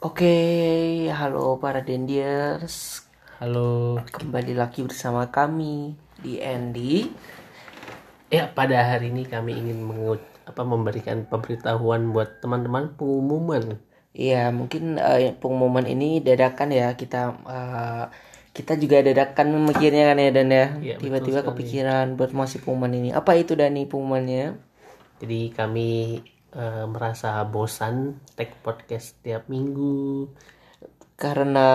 Oke, halo para Dendiers. Halo. Kembali lagi bersama kami di Andy. Ya, pada hari ini kami ingin mengut apa memberikan pemberitahuan buat teman-teman pengumuman. Iya, mungkin eh, pengumuman ini dadakan ya kita eh, kita juga dadakan mikirnya kan ya Dan ya. Iya, Tiba-tiba kepikiran buat masih pengumuman ini. Apa itu Dani pengumumannya? Jadi kami eh, merasa bosan take podcast tiap minggu. Karena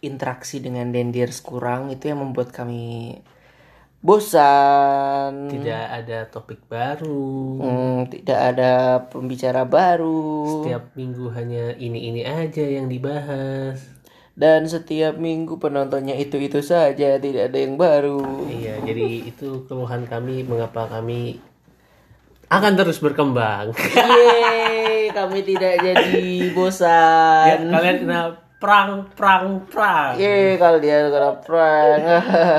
interaksi dengan Dendiers kurang itu yang membuat kami bosan. Tidak ada topik baru. Hmm, tidak ada pembicara baru. Setiap minggu hanya ini-ini aja yang dibahas. Dan setiap minggu penontonnya itu-itu saja, tidak ada yang baru. Iya, jadi itu keluhan kami mengapa kami akan terus berkembang. Yeay, kami tidak jadi ya, bosan. kalian kena prang prang prang. Yeay, kalau dia kena prank.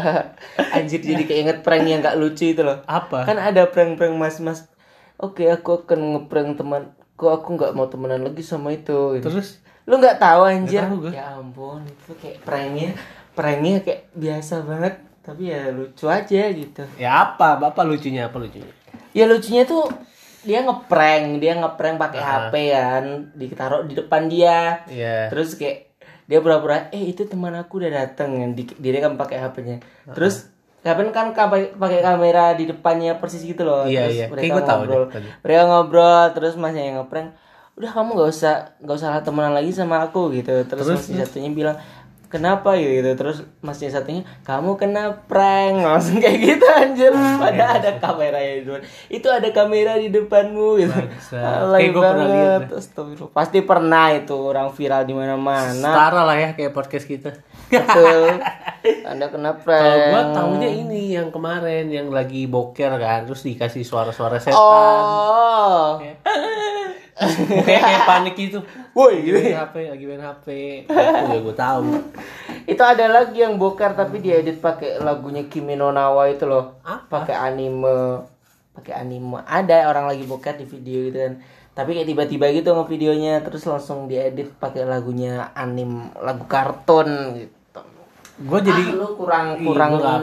Anjir jadi keinget prank yang gak lucu itu loh. Apa? Kan ada prank-prank mas-mas. Oke, aku akan ngeprank teman. Kok aku nggak mau temenan lagi sama itu. Terus Lu nggak tahu anjir? tahu gua. Ya ampun, itu kayak pranknya, pranknya kayak biasa banget. Tapi ya lucu aja gitu. ya apa? Bapak lucunya apa lucunya? Ya lucunya tuh dia ngeprank, dia ngeprank pakai HP kan, ditaruh di depan dia. Iya. Terus kayak dia pura-pura, eh itu teman aku udah dateng kan, Di- dia kan pakai HP-nya. Terus Kapan kan ka- pakai kamera di depannya persis gitu loh. Iya, terus iya. mereka Kayak tahu ngobrol. tadi. Mereka ngobrol terus masnya yang ngeprank. Udah kamu nggak usah nggak usah temenan lagi sama aku gitu. Terus, masnya satunya bilang kenapa ya gitu. Terus masnya satunya kamu kena prank. Langsung kayak gitu anjir. Padahal ada kamera di depan. Itu ada kamera di depanmu. Gitu. Pernah lihat banget. Astagfirullah. pasti pernah itu orang viral di mana-mana. Setara lah ya kayak podcast kita. betul. Anda kena Kalau prank. gua tahunya ini yang kemarin yang lagi boker kan, terus dikasih suara-suara setan. oh Kayak kayak panik gitu. woi Lagi gitu main HP, lagi main HP. Aku ya gua tahu. itu ada lagi yang bokar tapi diedit pakai lagunya Kimi no Nawa itu loh Apa? pakai anime pakai anime ada orang lagi bokar di video gitu kan tapi kayak tiba-tiba gitu ngevideonya terus langsung diedit pakai lagunya anim lagu kartun gitu Gua jadi ah, lu kurang kurang gua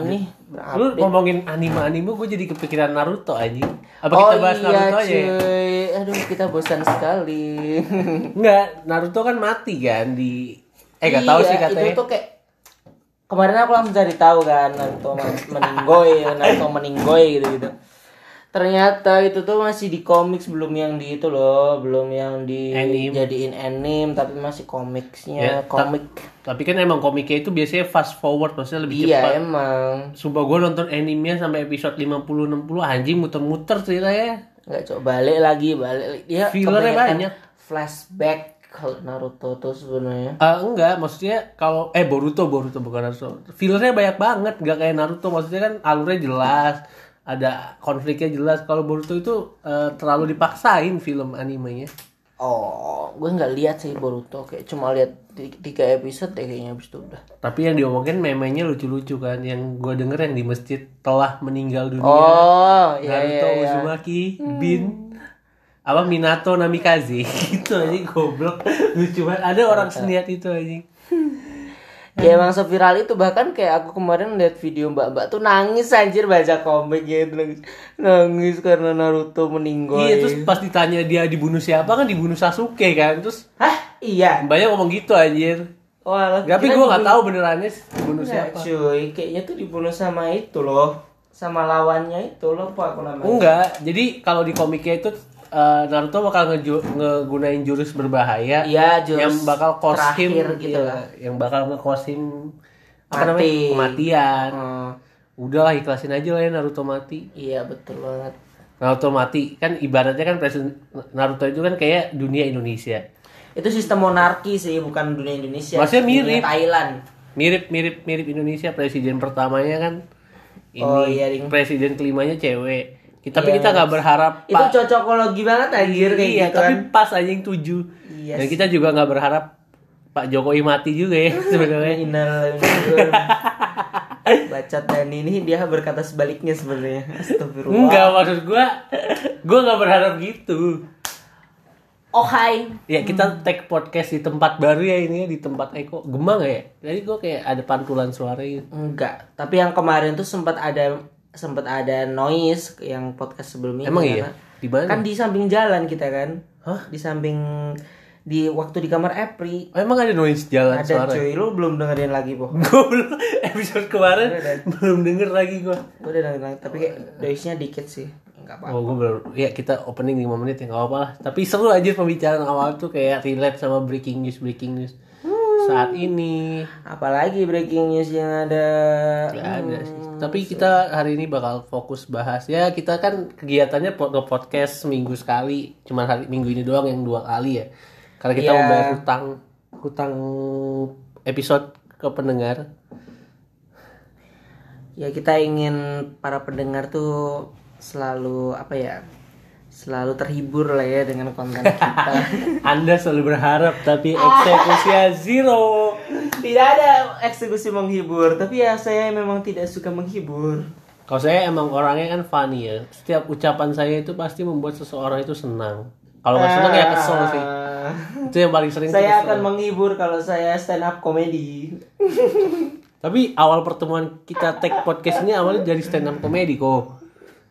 lu ngomongin anime-anime gue jadi kepikiran Naruto aja. Apa oh kita bahas iya Naruto aja? ya? cuy aduh kita bosan sekali Enggak, Naruto kan mati kan di eh gak tahu sih Iya, katanya. Itu tuh kayak kemarin aku langsung cari tahu kan Naruto men- meninggoy, Naruto meninggoy gitu-gitu. Ternyata itu tuh masih di komik sebelum yang di itu loh, belum yang di Anime. jadiin anime tapi masih komiksnya, Ya, komik. Tapi kan emang komiknya itu biasanya fast forward, maksudnya lebih Iya cepat. emang. Sumpah gue nonton animenya sampai episode 50-60 anjing muter-muter ceritanya. Nggak coba balik lagi, balik. Dia Fillernya banyak. Flashback kalau Naruto tuh sebenarnya. Ah enggak, maksudnya kalau eh Boruto, Boruto bukan Naruto. Fillernya banyak banget, nggak kayak Naruto. Maksudnya kan alurnya jelas, ada konfliknya jelas. Kalau Boruto itu eh, terlalu dipaksain film animenya. Oh, gue nggak lihat sih Boruto kayak cuma lihat ti- tiga episode deh kayaknya habis itu udah. Tapi yang diomongin memenya lucu-lucu kan. Yang gue denger yang di masjid telah meninggal dunia. Oh, iya Naruto iya iya. Uzumaki Bin apa Minato Namikaze gitu aja goblok lucu banget ada orang seniat itu aja Ya emang seviral itu bahkan kayak aku kemarin lihat video mbak-mbak tuh nangis anjir baca komik gitu nangis, nangis karena Naruto meninggal. iya terus pas ditanya dia dibunuh siapa kan dibunuh Sasuke kan terus Hah? Iya. banyak ngomong gitu anjir Wah, tapi gue nggak tahu benerannya dibunuh Enggak, siapa cuy, kayaknya tuh dibunuh sama itu loh. Sama lawannya itu loh, apa aku namanya? enggak jadi kalau di komiknya itu eh, Naruto bakal ngeju- ngegunain jurus berbahaya Iya, jurus yang bakal kosim gitu iya, lah. yang bakal ngekosim apa namanya kematian Hmm, udahlah ikhlasin aja lah ya Naruto mati iya betul banget. Naruto mati kan ibaratnya kan presiden Naruto itu kan kayak dunia Indonesia Itu sistem monarki sih, bukan dunia Indonesia. Maksudnya Dunia mirip. Thailand. mirip mirip mirip Indonesia presiden pertamanya kan ini Oh, iya, presiden kelimanya cewek Kita- tapi Iya. kita nggak berharap Itu Pak cocokologi banget anjir kayak iya gitu tapi kan. pas aja yang tujuh Iya dan kita juga nggak berharap Pak Jokowi mati juga ya sebenarnya Bacot dan ini dia berkata sebaliknya sebenarnya. Astagfirullah. enggak maksud gua gua nggak berharap gitu Oh hai. Ya kita take podcast di tempat baru ya ini ya, di tempat Eko Gemang ya. Jadi gue kayak ada pantulan suara gitu. Enggak, tapi yang kemarin tuh sempat ada sempat ada noise yang podcast sebelumnya. Emang iya? Di mana? Kan di samping jalan kita kan. Hah? Di samping di waktu di kamar Epri Oh, emang ada noise jalan ada suara? cuy, lu belum dengerin lagi, Po. Gue belum episode kemarin belum denger lagi gue. Gue udah dengerin lagi, tapi kayak noise-nya dikit sih. Enggak apa-apa. Oh gue belum. Ya kita opening 5 menit ya nggak apa-apa lah. Tapi seru aja pembicaraan awal tuh kayak relate sama breaking news breaking news saat ini. Apalagi breaking news yang ada. Gak ada sih. Tapi kita hari ini bakal fokus bahas ya kita kan kegiatannya po- nge-podcast seminggu sekali. Cuman hari minggu ini doang yang dua kali ya. Karena kita Iya. mau bayar hutang hutang episode ke pendengar. Ya kita ingin para pendengar tuh selalu apa ya? Selalu terhibur lah ya dengan konten kita. Anda selalu berharap tapi eksekusinya zero. tidak ada eksekusi menghibur, tapi ya saya memang tidak suka menghibur. Kalau saya emang orangnya kan funny ya. Setiap ucapan saya itu pasti membuat seseorang itu senang. Kalau nggak senang ya kesel sih. Ah, Itu yang paling sering saya akan menghibur kalau saya stand up comedy. Tapi awal pertemuan kita take podcast ini awalnya dari stand up comedy kok.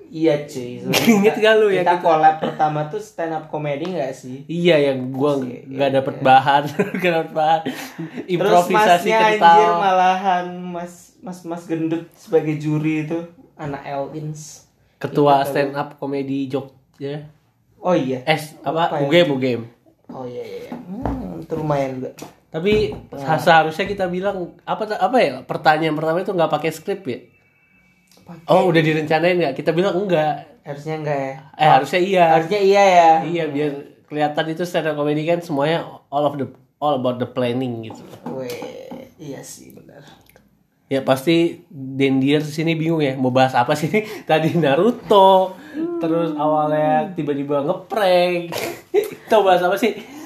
Iya cuy. Ingat gak lu ya Kita collab pertama tuh stand up comedy gak sih? Iya yang gua nggak dapet bahan, nggak dapet bahan. Terus Improvisasi masnya kental. anjir malahan mas mas mas gendut sebagai juri itu anak Elvins. Ketua stand up comedy Jogja. Oh iya. S apa? Lupa ya. UGM UGM. Oh iya iya. iya. Hmm, itu lumayan juga. Tapi seharusnya kita bilang apa apa ya? Pertanyaan pertama itu nggak pakai skrip ya? Oh udah direncanain nggak? Kita bilang enggak. Harusnya enggak ya? Eh harusnya iya. Harusnya iya ya. Iya biar kelihatan itu stand up comedy kan semuanya all of the all about the planning gitu. Weh, iya sih benar. Ya pasti Dendier sini bingung ya mau bahas apa sih tadi Naruto terus awalnya tiba-tiba ngeprank itu bahas apa sih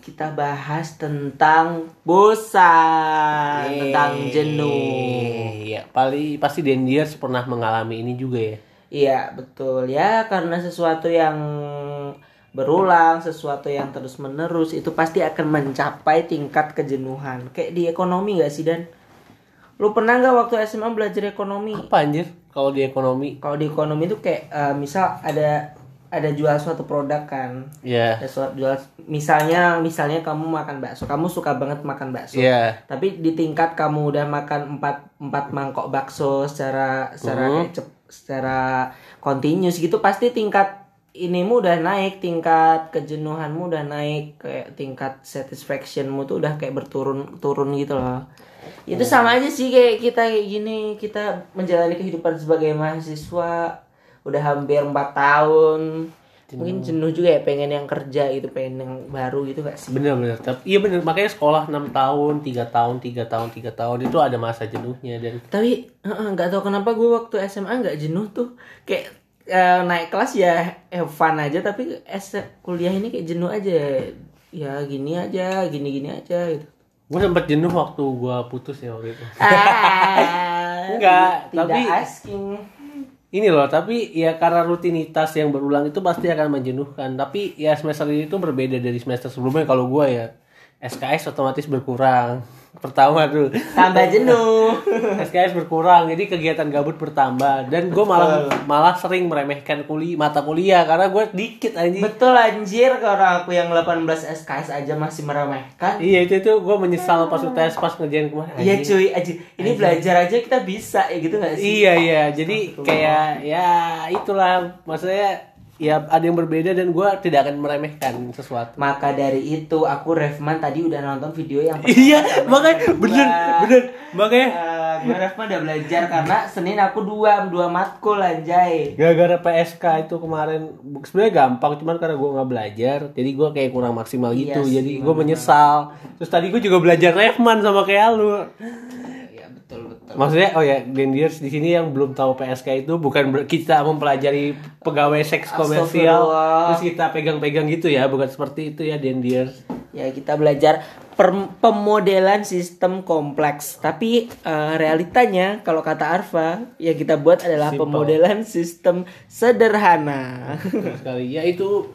Kita bahas tentang bosan, tentang jenuh. Iya paling pasti Dendier pernah mengalami ini juga ya Iya betul ya karena sesuatu yang berulang, sesuatu yang terus menerus itu pasti akan mencapai tingkat kejenuhan. Kayak di ekonomi gak sih dan? Lu pernah nggak waktu SMA belajar ekonomi? apa anjir kalau di ekonomi Kalau di ekonomi itu kayak eh, misal ada ada jual suatu produk kan. ya Ada suatu jual misalnya misalnya kamu makan bakso, kamu suka banget makan bakso. Iya Tapi di tingkat kamu udah makan empat empat mangkok bakso secara secara Hmm. kayak cep- secara continuous gitu pasti tingkat inimu udah naik, tingkat kejenuhanmu udah naik, kayak tingkat satisfactionmu tuh udah kayak berturun turun gitu loh. Itu sama aja sih kayak kita kayak gini, kita menjalani kehidupan sebagai mahasiswa udah hampir empat tahun. Mungkin jenuh juga ya pengen yang kerja gitu, pengen yang baru gitu gak sih? bener-bener tapi iya bener makanya sekolah 6 tahun tiga tahun tiga tahun tiga tahun itu ada masa jenuhnya dan tapi nggak tahu kenapa gue waktu SMA nggak jenuh tuh. Kayak eh, naik kelas ya eh, fun aja tapi es kuliah ini kayak jenuh aja. Ya gini aja gini gini aja gitu. Gue sempet jenuh waktu gue putus ya waktu itu. Ah, Enggak, tapi- asking ini loh tapi ya karena rutinitas yang berulang itu pasti akan menjenuhkan. Tapi ya semester ini tuh berbeda dari semester sebelumnya kalau gue ya. SKS otomatis berkurang pertama tuh. Tambah jenuh. SKS berkurang jadi kegiatan gabut bertambah. Dan gue malah malah sering meremehkan kuliah mata kuliah karena gue dikit anjing. Betul anjir kalau aku yang 18 SKS aja masih meremehkan. Iya itu tuh gue menyesal pas UTS pas ngerjain kemarin iya cuy aja ini belajar aja kita bisa ya gitu gak sih? Iya iya, jadi kayak ya itulah maksudnya ya ada yang berbeda dan gue tidak akan meremehkan sesuatu. maka dari itu aku Refman tadi udah nonton video yang Iya, makanya bener bener makanya Eh, gue Refma udah belajar karena Senin aku dua dua matkul anjay. gara-gara PSK itu kemarin sebenarnya gampang cuman karena gue nggak belajar jadi gue kayak kurang maksimal Iya gitu sih, jadi gue menyesal terus tadi gue juga belajar Refman sama kayak lu. Maksudnya oh ya Dendiers di sini yang belum tahu PSK itu bukan ber- kita mempelajari pegawai seks komersial terus kita pegang-pegang gitu ya bukan seperti itu ya Dendiers Ya kita belajar per- pemodelan sistem kompleks. Tapi eh, realitanya kalau kata Arfa yang kita buat adalah Simple. pemodelan sistem sederhana. Betul sekali ya itu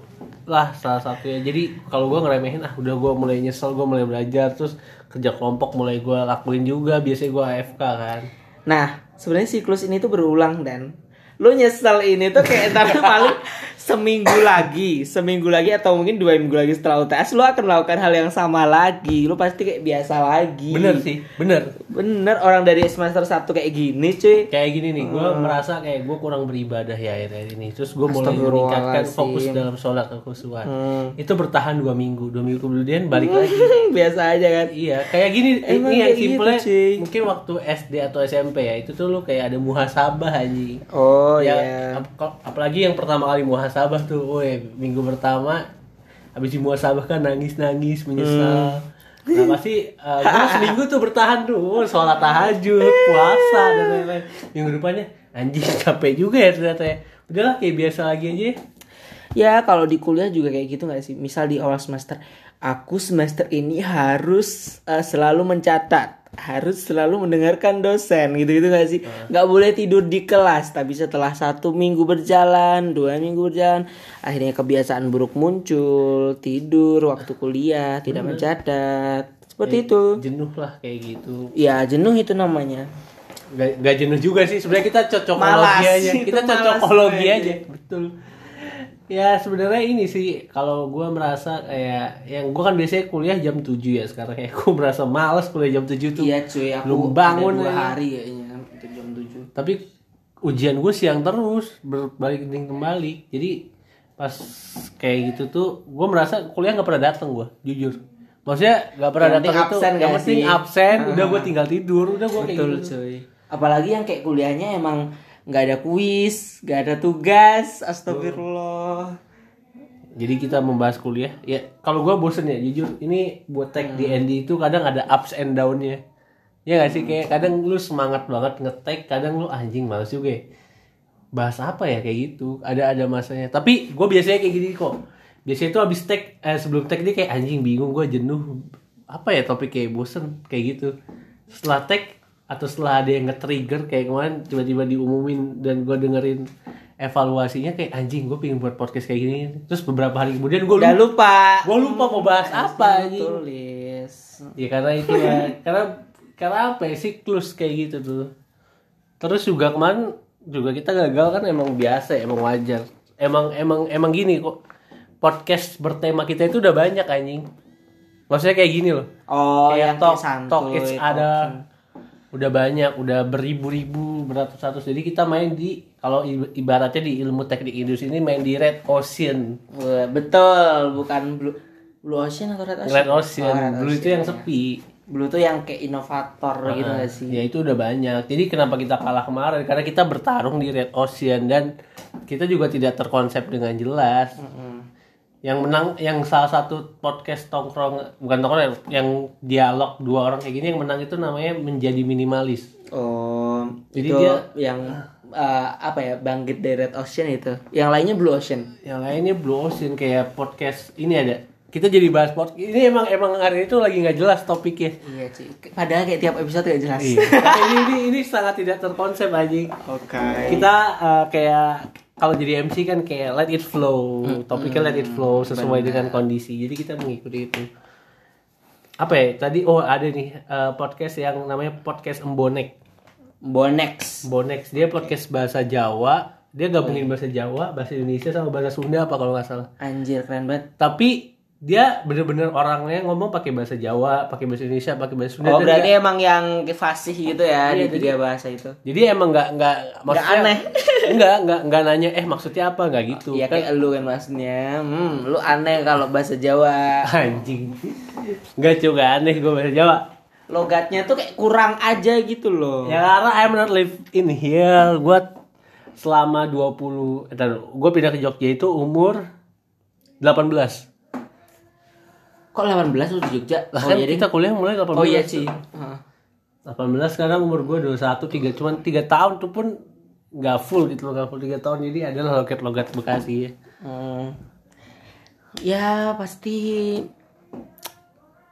lah salah satunya jadi kalau gue ngeremehin ah udah gue mulai nyesel gue mulai belajar terus kerja kelompok mulai gue lakuin juga biasanya gue AFK kan. Nah, sebenarnya siklus ini tuh berulang dan. Lu nyesel ini tuh kayak ntar paling seminggu lagi, seminggu lagi atau mungkin dua minggu lagi setelah UTS lu akan melakukan hal yang sama lagi. Lu pasti kayak biasa lagi. bener sih bener Bener orang dari semester 1 kayak gini, cuy. kayak gini nih gue merasa kayak gue kurang beribadah ya akhir-akhir ini terus gue mulai meningkatkan fokus dalam sholat kekhusyuan Hmm. itu bertahan dua minggu dua minggu kemudian balik lagi biasa aja kan. Iya, kayak gini Emang ini yang kayak gitu, cuy. mungkin waktu SD atau SMP ya, itu tuh lu kayak ada muhasabah anjing. Oh ya, iya. ap- ap- apalagi yang pertama kali muhasabah tuh, woi, minggu pertama habis di muhasabah kan nangis-nangis, menyesal. Nah pasti uh, gua seminggu tuh bertahan tuh, sholat tahajud, puasa dan lain-lain. Minggu depannya anjing capek juga ya ternyata ya. Udahlah kayak biasa lagi aja. Ya kalau di kuliah juga kayak gitu nggak sih? Misal di awal semester, aku semester ini harus eh, selalu mencatat, harus selalu mendengarkan dosen, gitu-gitu nggak sih? Nggak boleh tidur di kelas. Tapi setelah satu minggu berjalan, dua minggu berjalan, akhirnya kebiasaan buruk muncul, tidur waktu kuliah, tidak mencatat, seperti itu. Jenuh lah kayak gitu. Ya jenuh itu namanya. Gak, gak jenuh juga sih sebenarnya kita cocokologi Malas, aja kita cocokologi aja betul ya sebenarnya ini sih kalau gue merasa kayak yang gue kan biasanya kuliah jam 7 ya sekarang kayak gue merasa males kuliah jam 7 tuh. Iya cuy, aku belum bangun ada dua aja. hari kayaknya untuk jam 7 tapi ujian gue siang terus berbalik dinding kembali. Jadi pas kayak gitu tuh gue merasa kuliah nggak pernah datang gue jujur. Maksudnya nggak pernah datang itu. absen yang penting absen Ah. udah gue tinggal tidur udah gue kayak Betul gitu. cuy. Apalagi yang kayak kuliahnya emang nggak ada kuis, nggak ada tugas, astagfirullah. Jadi kita membahas kuliah. Ya kalau gue bosen ya jujur. Ini buat tag di ND itu kadang ada ups and downnya. Ya gak sih kayak kadang lu semangat banget ngetek, kadang lu anjing males juga. Ya. Bahas apa ya kayak gitu. Ada ada masanya. Tapi gue biasanya kayak gini kok. Biasanya itu abis tag eh, sebelum tag dia kayak anjing bingung gue jenuh. Apa ya topik kayak bosen kayak gitu. Setelah tag atau setelah ada yang nge-trigger kayak kemarin tiba-tiba diumumin dan gue dengerin evaluasinya kayak anjing gue pengen buat podcast kayak gini. Terus beberapa hari kemudian gue Udah lupa. gue lupa mau bahas apa anjing. Tulis. ya karena itu ya. Karena karena apa ya siklus kayak gitu tuh. Terus juga kemarin juga kita gagal kan emang biasa emang wajar. Emang emang emang gini kok podcast bertema kita itu udah banyak anjing. Maksudnya kayak gini loh. Oh, kayak yang talk kayak talk santuy, it's talking. ada udah banyak udah beribu-ribu beratus-ratus jadi kita main di kalau ibaratnya di ilmu teknik industri ini main di red ocean Betul, bukan blue Blue Ocean atau Red Ocean? red ocean Oh, Red itu Ocean, yang ya. sepi Blue tuh yang kayak inovator gitu gak sih? Ya itu udah banyak. Jadi kenapa kita kalah kemarin? Karena kita bertarung di Red Ocean dan kita juga tidak terkonsep dengan jelas. Yang menang, yang salah satu podcast tongkrong, bukan tongkrong, yang dialog dua orang kayak gini yang menang itu namanya menjadi minimalis. Oh, Jadi itu dia- yang eh, apa ya bangkit dari Red Ocean itu. Yang lainnya Blue Ocean. Yang lainnya Blue Ocean kayak podcast ini ada. Kita jadi bahas podcast. Ini emang emang hari itu lagi nggak jelas topiknya. Iya sih. Padahal kayak tiap episode gak jelas. Iya. Ini, ini ini sangat tidak terkonsep anjing. Oke. kita uh, kayak kalau jadi MC kan kayak let it flow topiknya let it flow sesuai dengan kondisi. Jadi kita mengikuti itu. Apa ya? Tadi oh ada nih uh, podcast yang namanya podcast Embonek Bonex. Bonex dia podcast bahasa Jawa. Dia gabungin bahasa Jawa bahasa Indonesia sama bahasa Sunda apa kalau nggak salah. Anjir keren banget. tapi dia bener-bener orangnya ngomong pakai bahasa Jawa pakai bahasa Indonesia pakai bahasa Sunda. Oh berarti dia- emang yang fasih gitu ya Iya, di tiga bahasa itu. jadi emang nggak nggak maksudnya aneh. Nggak nggak nggak nanya eh maksudnya apa nggak gitu Iya kayak lu kan maksudnya. Hmm, lu aneh kalau bahasa Jawa. Anjing. Enggak juga aneh gue bahasa Jawa. Logatnya tuh kayak kurang aja gitu loh. Ya karena I'm not live in here. Gue selama 20 eh, gue pindah ke Jogja itu umur 18. Kok 18 lu di Jogja? Lah oh, kan jadi kita kuliah mulai 18. Oh iya sih. Heeh. 18 sekarang umur gue 21 3 cuman 3 tahun tuh pun nggak full gitu loh, nggak full 3 tahun jadi adalah logat-logat Bekasi ya. Hmm. Ya pasti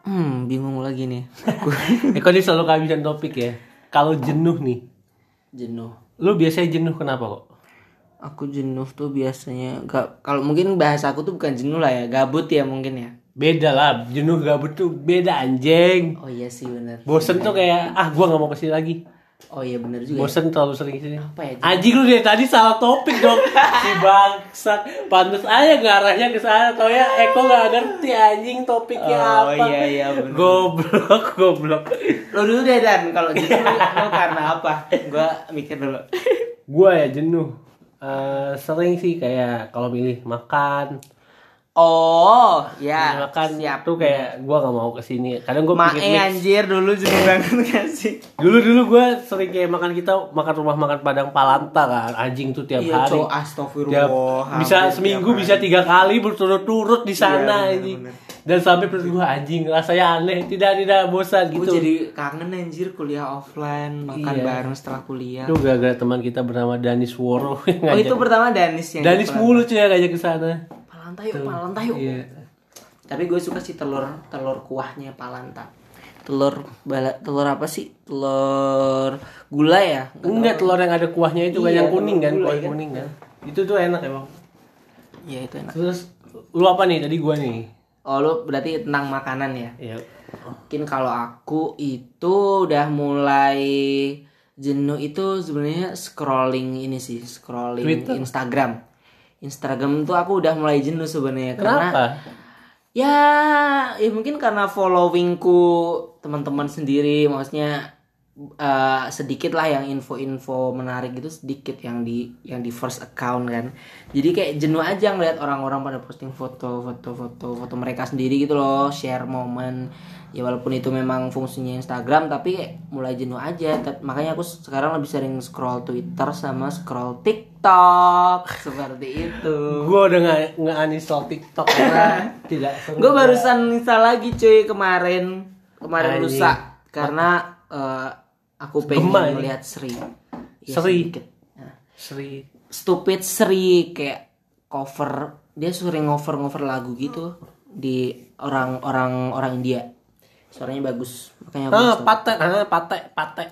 Hmm, bingung lagi nih. eh kok dia selalu kehabisan topik ya. Kalau jenuh nih, Jenuh. lu biasanya jenuh kenapa kok? aku jenuh tuh biasanya gak kalau mungkin bahasa aku tuh bukan jenuh lah ya gabut ya mungkin ya Beda lah, jenuh gabut tuh beda anjing. oh iya sih bener Bosen tuh kayak ah gua nggak mau ke sini lagi. Oh iya bener juga ya. Bosen terlalu sering ke sini. apa ya Anjing lu dari tadi salah topik dong. si bangsat. Pantes aja ngarahnya ke sana. Tau ya Eko gak ngerti anjing topiknya Oh, apa. iya, iya, bener. Goblok, goblok. lo dulu deh dan kalau jenuh lo, karena apa gua mikir dulu Gua ya jenuh. Eh, sering sih kayak kalau milih makan, oh ya makan siap tuh kayak gua nggak mau ke sini. Kadang gua Mae pikir mix. anjir dulu jenuh banget gak sih Dulu dulu gua sering kayak makan kita makan rumah makan Padang Palanta kan. Anjing tuh tiap iya hari. cowok Tiap, astagfirullah bisa seminggu bisa tiga kali berturut-turut di sana Iya, anjing. bener-bener. Dan sampai perut gua anjing rasanya aneh, tidak tidak bosan Gue gitu. jadi kangen anjir kuliah offline, makan Iya. bareng setelah kuliah. Itu gara-gara teman kita bernama Danis Woro Oh itu pertama Danis yang Danis mulu cuy yang ngajak ke sana. Palanta yuk, Palanta yuk. Iya. Tapi gue suka sih telur telur kuahnya Palanta. Telur bala, telur apa sih? Telur gula ya? Enggak telur yang ada kuahnya itu kan Iya, yang kuning kan, kuah kan. kuning kan. Itu tuh enak emang. Iya itu enak. Terus lu apa nih tadi gua nih? Oh lu berarti tentang makanan ya? Iya. Mungkin kalau aku itu udah mulai jenuh itu sebenarnya scrolling ini sih, scrolling Twitter? Instagram. Instagram tuh aku udah mulai jenuh sebenarnya karena ya ya mungkin karena followingku teman-teman sendiri maksudnya eh, sedikit lah yang info-info menarik gitu sedikit yang di yang di first account kan. Jadi kayak jenuh aja ngeliat orang-orang pada posting foto foto foto foto mereka sendiri gitu loh share momen. Ya walaupun itu memang fungsinya Instagram tapi kayak mulai jenuh aja. Makanya aku sekarang lebih sering scroll Twitter sama scroll TikTok. Seperti itu. Gua udah nggak nggak uninstall TikTok karena tidak. Gue barusan install lagi cuy kemarin. Kemarin lusa karena eh, aku pengen Gemma ini. melihat Sri. Ya, Sri. sedikit. Nah, Sri. stupid Sri kayak cover dia sering ngover ngover lagu gitu di orang-orang orang India. Suaranya bagus makanya aku Ah, install. pate, ah, pate, pate.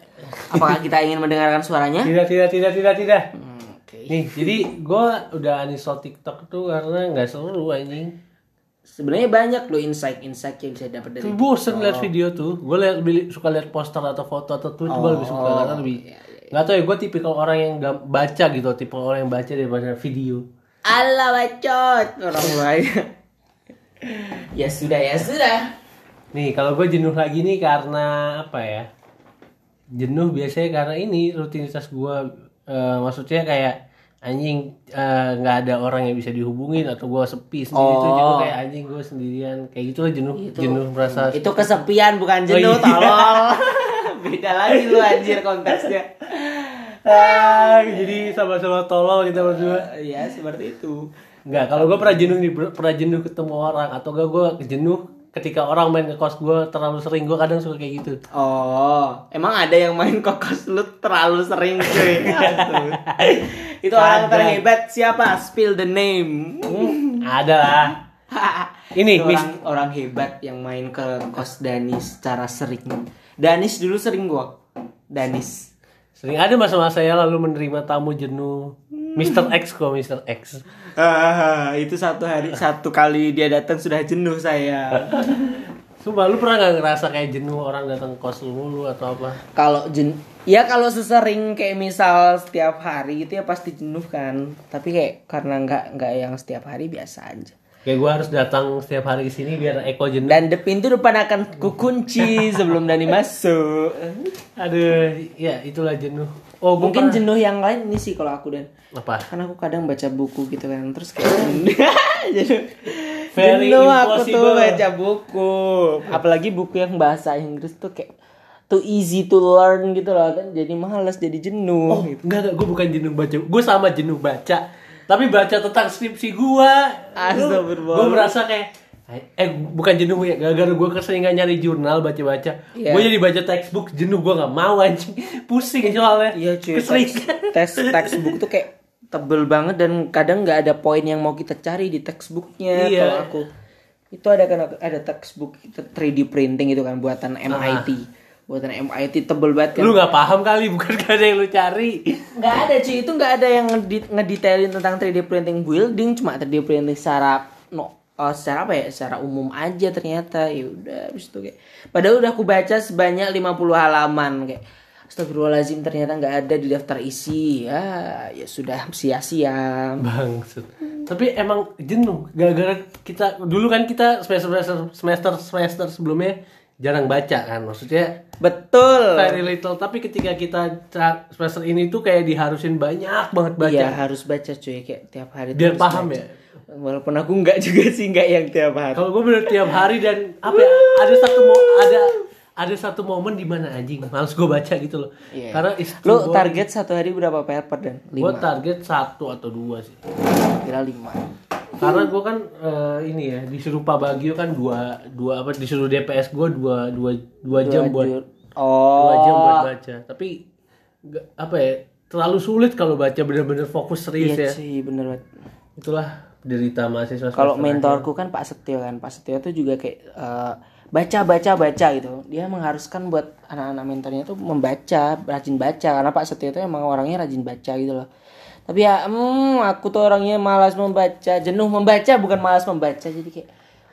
Apakah kita ingin mendengarkan suaranya? Tidak, tidak, tidak, tidak, tidak. Hmm, Oke. Nih, jadi gua udah uninstall TikTok tuh karena nggak seru anjing. Sebenarnya banyak loh insight-insight yang bisa dapat dari Tuh bosen liat video tuh. Gue liat beli- suka liat poster atau foto atau tweet gue lebih suka karena lebih nggak tahu ya gue tipikal orang yang gak baca gitu, tipe orang yang baca daripada video. Allah bacot orang lain. ya sudah ya sudah. Nih kalau gue jenuh lagi nih karena apa ya? Jenuh biasanya karena ini rutinitas gue, eh, maksudnya kayak anjing eh, nggak ada orang yang bisa dihubungin atau gue sepi sendiri Oh. jenuh kayak anjing gue sendirian kayak gitu lah jenuh jenuh merasa Itu kesepian bukan jenuh, Oh, iya. tolong. Beda lagi lu anjir konteksnya. ah, jadi sama-sama tolol kita berdua Ya seperti itu. Enggak, kalau gue pernah jenuh nih, pernah jenuh ketemu orang atau gak gue jenuh ketika orang main ke kos gue terlalu sering gue kadang suka kayak gitu. Oh, emang ada yang main kokos lu terlalu sering cuy. Itu orang Ada. terhebat siapa? Spill the name. Ada lah. Ini, orang orang hebat yang main ke kos Danis secara sering. Danis dulu sering gua. Danis. Sering ada masa-masa saya lalu menerima tamu jenuh. Mr. X kok, Mr. X. Ah, itu satu hari satu kali dia datang sudah jenuh saya. Sumpah, lu pernah gak ngerasa kayak jenuh orang datang kos lu mulu atau apa? Kalau jen ya kalau sesering kayak misal setiap hari itu ya pasti jenuh kan. Tapi kayak karena nggak nggak yang setiap hari biasa aja. Kayak gue harus datang setiap hari ke sini biar Eko jenuh. Dan de- pintu depan akan kukunci sebelum Dani masuk. Aduh, ya itulah jenuh. Oh, Mungkin pernah- jenuh yang lain ini sih kalau aku dan apa? kan aku kadang baca buku gitu kan terus kayak jenuh. Very jenuh aku tuh baca buku. Apalagi buku yang bahasa Inggris tuh kayak too easy to learn gitu loh kan jadi malas jadi jenuh Oh, enggak, enggak, gue bukan jenuh baca. Gue sama jenuh baca. Tapi baca tentang skripsi gue. Astagfirullah. Gue merasa kayak eh bukan jenuh ya gara-gara gue keseringan nyari jurnal baca-baca. Iya. gue jadi baca textbook jenuh gue nggak mau anjing. Pusing soalnya. Iya cuy, Keseringan. tes, textbook tuh kayak tebel banget dan kadang nggak ada poin yang mau kita cari di textbooknya Iya. kalau aku. Itu ada kan ada textbook 3D printing itu kan buatan MIT buatan MIT tebel banget kan. Lu nggak paham kali, bukan gak ada yang lu cari. nggak ada cuy. Itu nggak ada yang ngedetailin tentang 3D printing. Building cuma 3D printing secara no oh, secara apa ya secara umum aja ternyata ya udah habis itu kayak padahal udah aku baca sebanyak 50 halaman kayak Astagfirullahaladzim ternyata nggak ada di daftar isi ya ya sudah sia-sia Bangsat. Tapi emang jenuh. Gara-gara kita dulu kan kita semester semester semester semester sebelumnya jarang baca kan. Maksudnya betul very little. Tapi ketika kita semester ini tuh kayak diharusin banyak banget baca. Iya harus baca cuy kayak tiap hari Biar paham baca. ya. Walaupun aku nggak juga sih nggak yang tiap hari Kalau gue bener tiap hari dan apa ya, ada satu mo ada ada satu momen di mana anjing males gue baca gitu loh. Iya. Karena lu boring. target satu hari berapa paper dan Gue lima target satu atau dua sih. kira lima Karena gue kan eh, ini ya disuruh Pak Bagio kan dua dua apa disuruh DPS gue dua dua dua jam buat Jur- oh dua jam buat baca. Tapi nggak- apa ya terlalu sulit kalau baca bener-bener fokus serius iya ya. sih bener banget Itulah derita mahasiswa. kalau mentorku kan Pak Setio kan Pak Setio tuh juga kayak eh, baca baca baca gitu dia mengharuskan buat anak-anak mentornya tuh membaca rajin baca karena Pak Setio tuh emang orangnya rajin baca gitu loh tapi ya hmm, aku tuh orangnya malas membaca jenuh membaca bukan malas membaca jadi kayak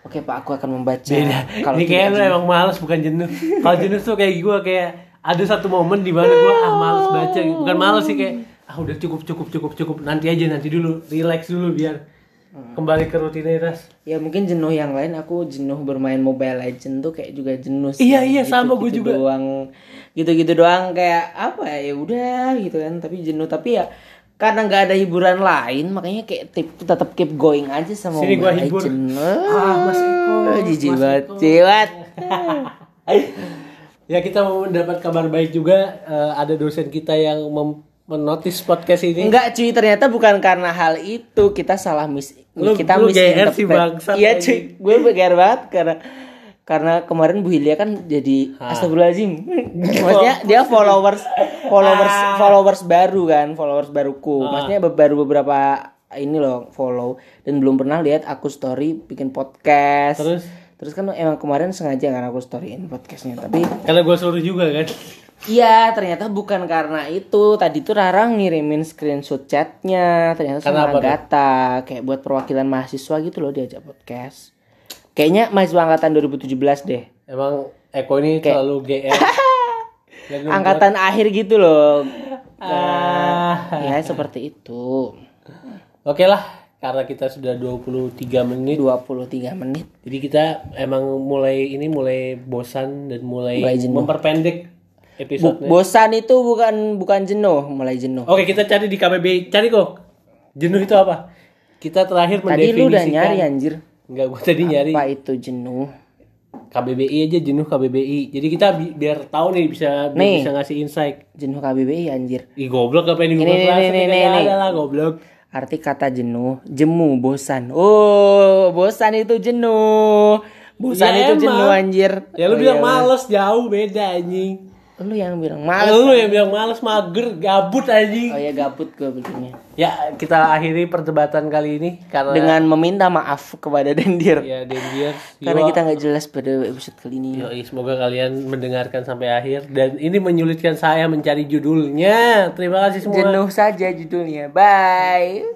oke Pak aku akan membaca Beda. kalau Ini tidak kayak lu emang males bukan jenuh. Kalau jenuh tuh kayak gue kayak ada satu momen di mana gue ah males baca. Bukan males sih kayak ah udah cukup cukup cukup cukup nanti aja nanti dulu relax dulu biar kembali ke rutinitas. ya mungkin jenuh yang lain aku jenuh bermain Mobile Legend tuh kayak juga jenuh sih Iya, iya, sama gua juga. doang gitu-gitu doang kayak apa ya ya udah gitu kan tapi jenuh tapi ya karena nggak ada hiburan lain makanya kayak tip tetap keep going aja sama Sini gua Mobile hibur. Legend. Ah, Mas Eko, Ah, jijik banget jiwat Ya kita mau mendapat kabar baik juga eh, ada dosen kita yang mem- menotis podcast ini. Enggak cuy ternyata bukan karena hal itu. Kita salah mis Lu- kita lu GR sih, bangsat, iya cuy gue begar banget karena karena kemarin Bu Hilya kan jadi astagfirullahaladzim. Maksudnya dia followers followers followers baru kan followers baruku. Maksudnya be- baru beberapa ini loh follow. Dan belum pernah lihat aku story bikin podcast. Terus? terus kan emang kemarin sengaja kan aku storyin podcastnya tapi Karena gue suruh juga kan. Iya, ternyata bukan karena itu. Tadi tuh Rara ngirimin screenshot chatnya. Ternyata Karena sama? Agatha. Kayak buat perwakilan mahasiswa gitu loh diajak podcast. Kayaknya mahasiswa angkatan 2017 deh. Emang Eko ini selalu GR. Dan lu- Angkatan akhir gitu loh. Ah. Ya, seperti itu. Oke lah, karena kita sudah 23 menit. 23 menit. Jadi kita emang mulai ini mulai bosan dan mulai, Mulai jenuh. memperpendek Bu- episode. bosan itu bukan bukan jenuh, mulai jenuh. Oke, kita cari di KBBI. Cari kok. Jenuh itu apa? Kita terakhir Tadi lu udah mendefinisikan. nyari anjir. Enggak, gua tadi nyari Apa itu jenuh? KBBI aja jenuh KBBI. Jadi kita bi- biar tahu nih bisa Nih. bisa ngasih insight. Jenuh KBBI anjir. Ih goblok apa yang Ini, Google ini, ini, ini, ada ini. lah goblok. Arti kata jenuh, jemu, bosan. Oh, bosan itu jenuh. Bosan Ya itu jenuh emang. anjir. Ya lu Oh, bilang iya, males jauh beda anjing. Lu yang bilang males. Lu yang bilang males mager gabut anjing. Oh ya gabut gue betulnya. Ya, kita akhiri perdebatan kali ini karena Dengan meminta maaf kepada Dendir. ya Dendier. Karena kita nggak jelas pada episode kali ini. Yoi, semoga kalian mendengarkan sampai akhir dan ini menyulitkan saya mencari judulnya. Terima kasih semua. Jenuh saja judulnya. Bye.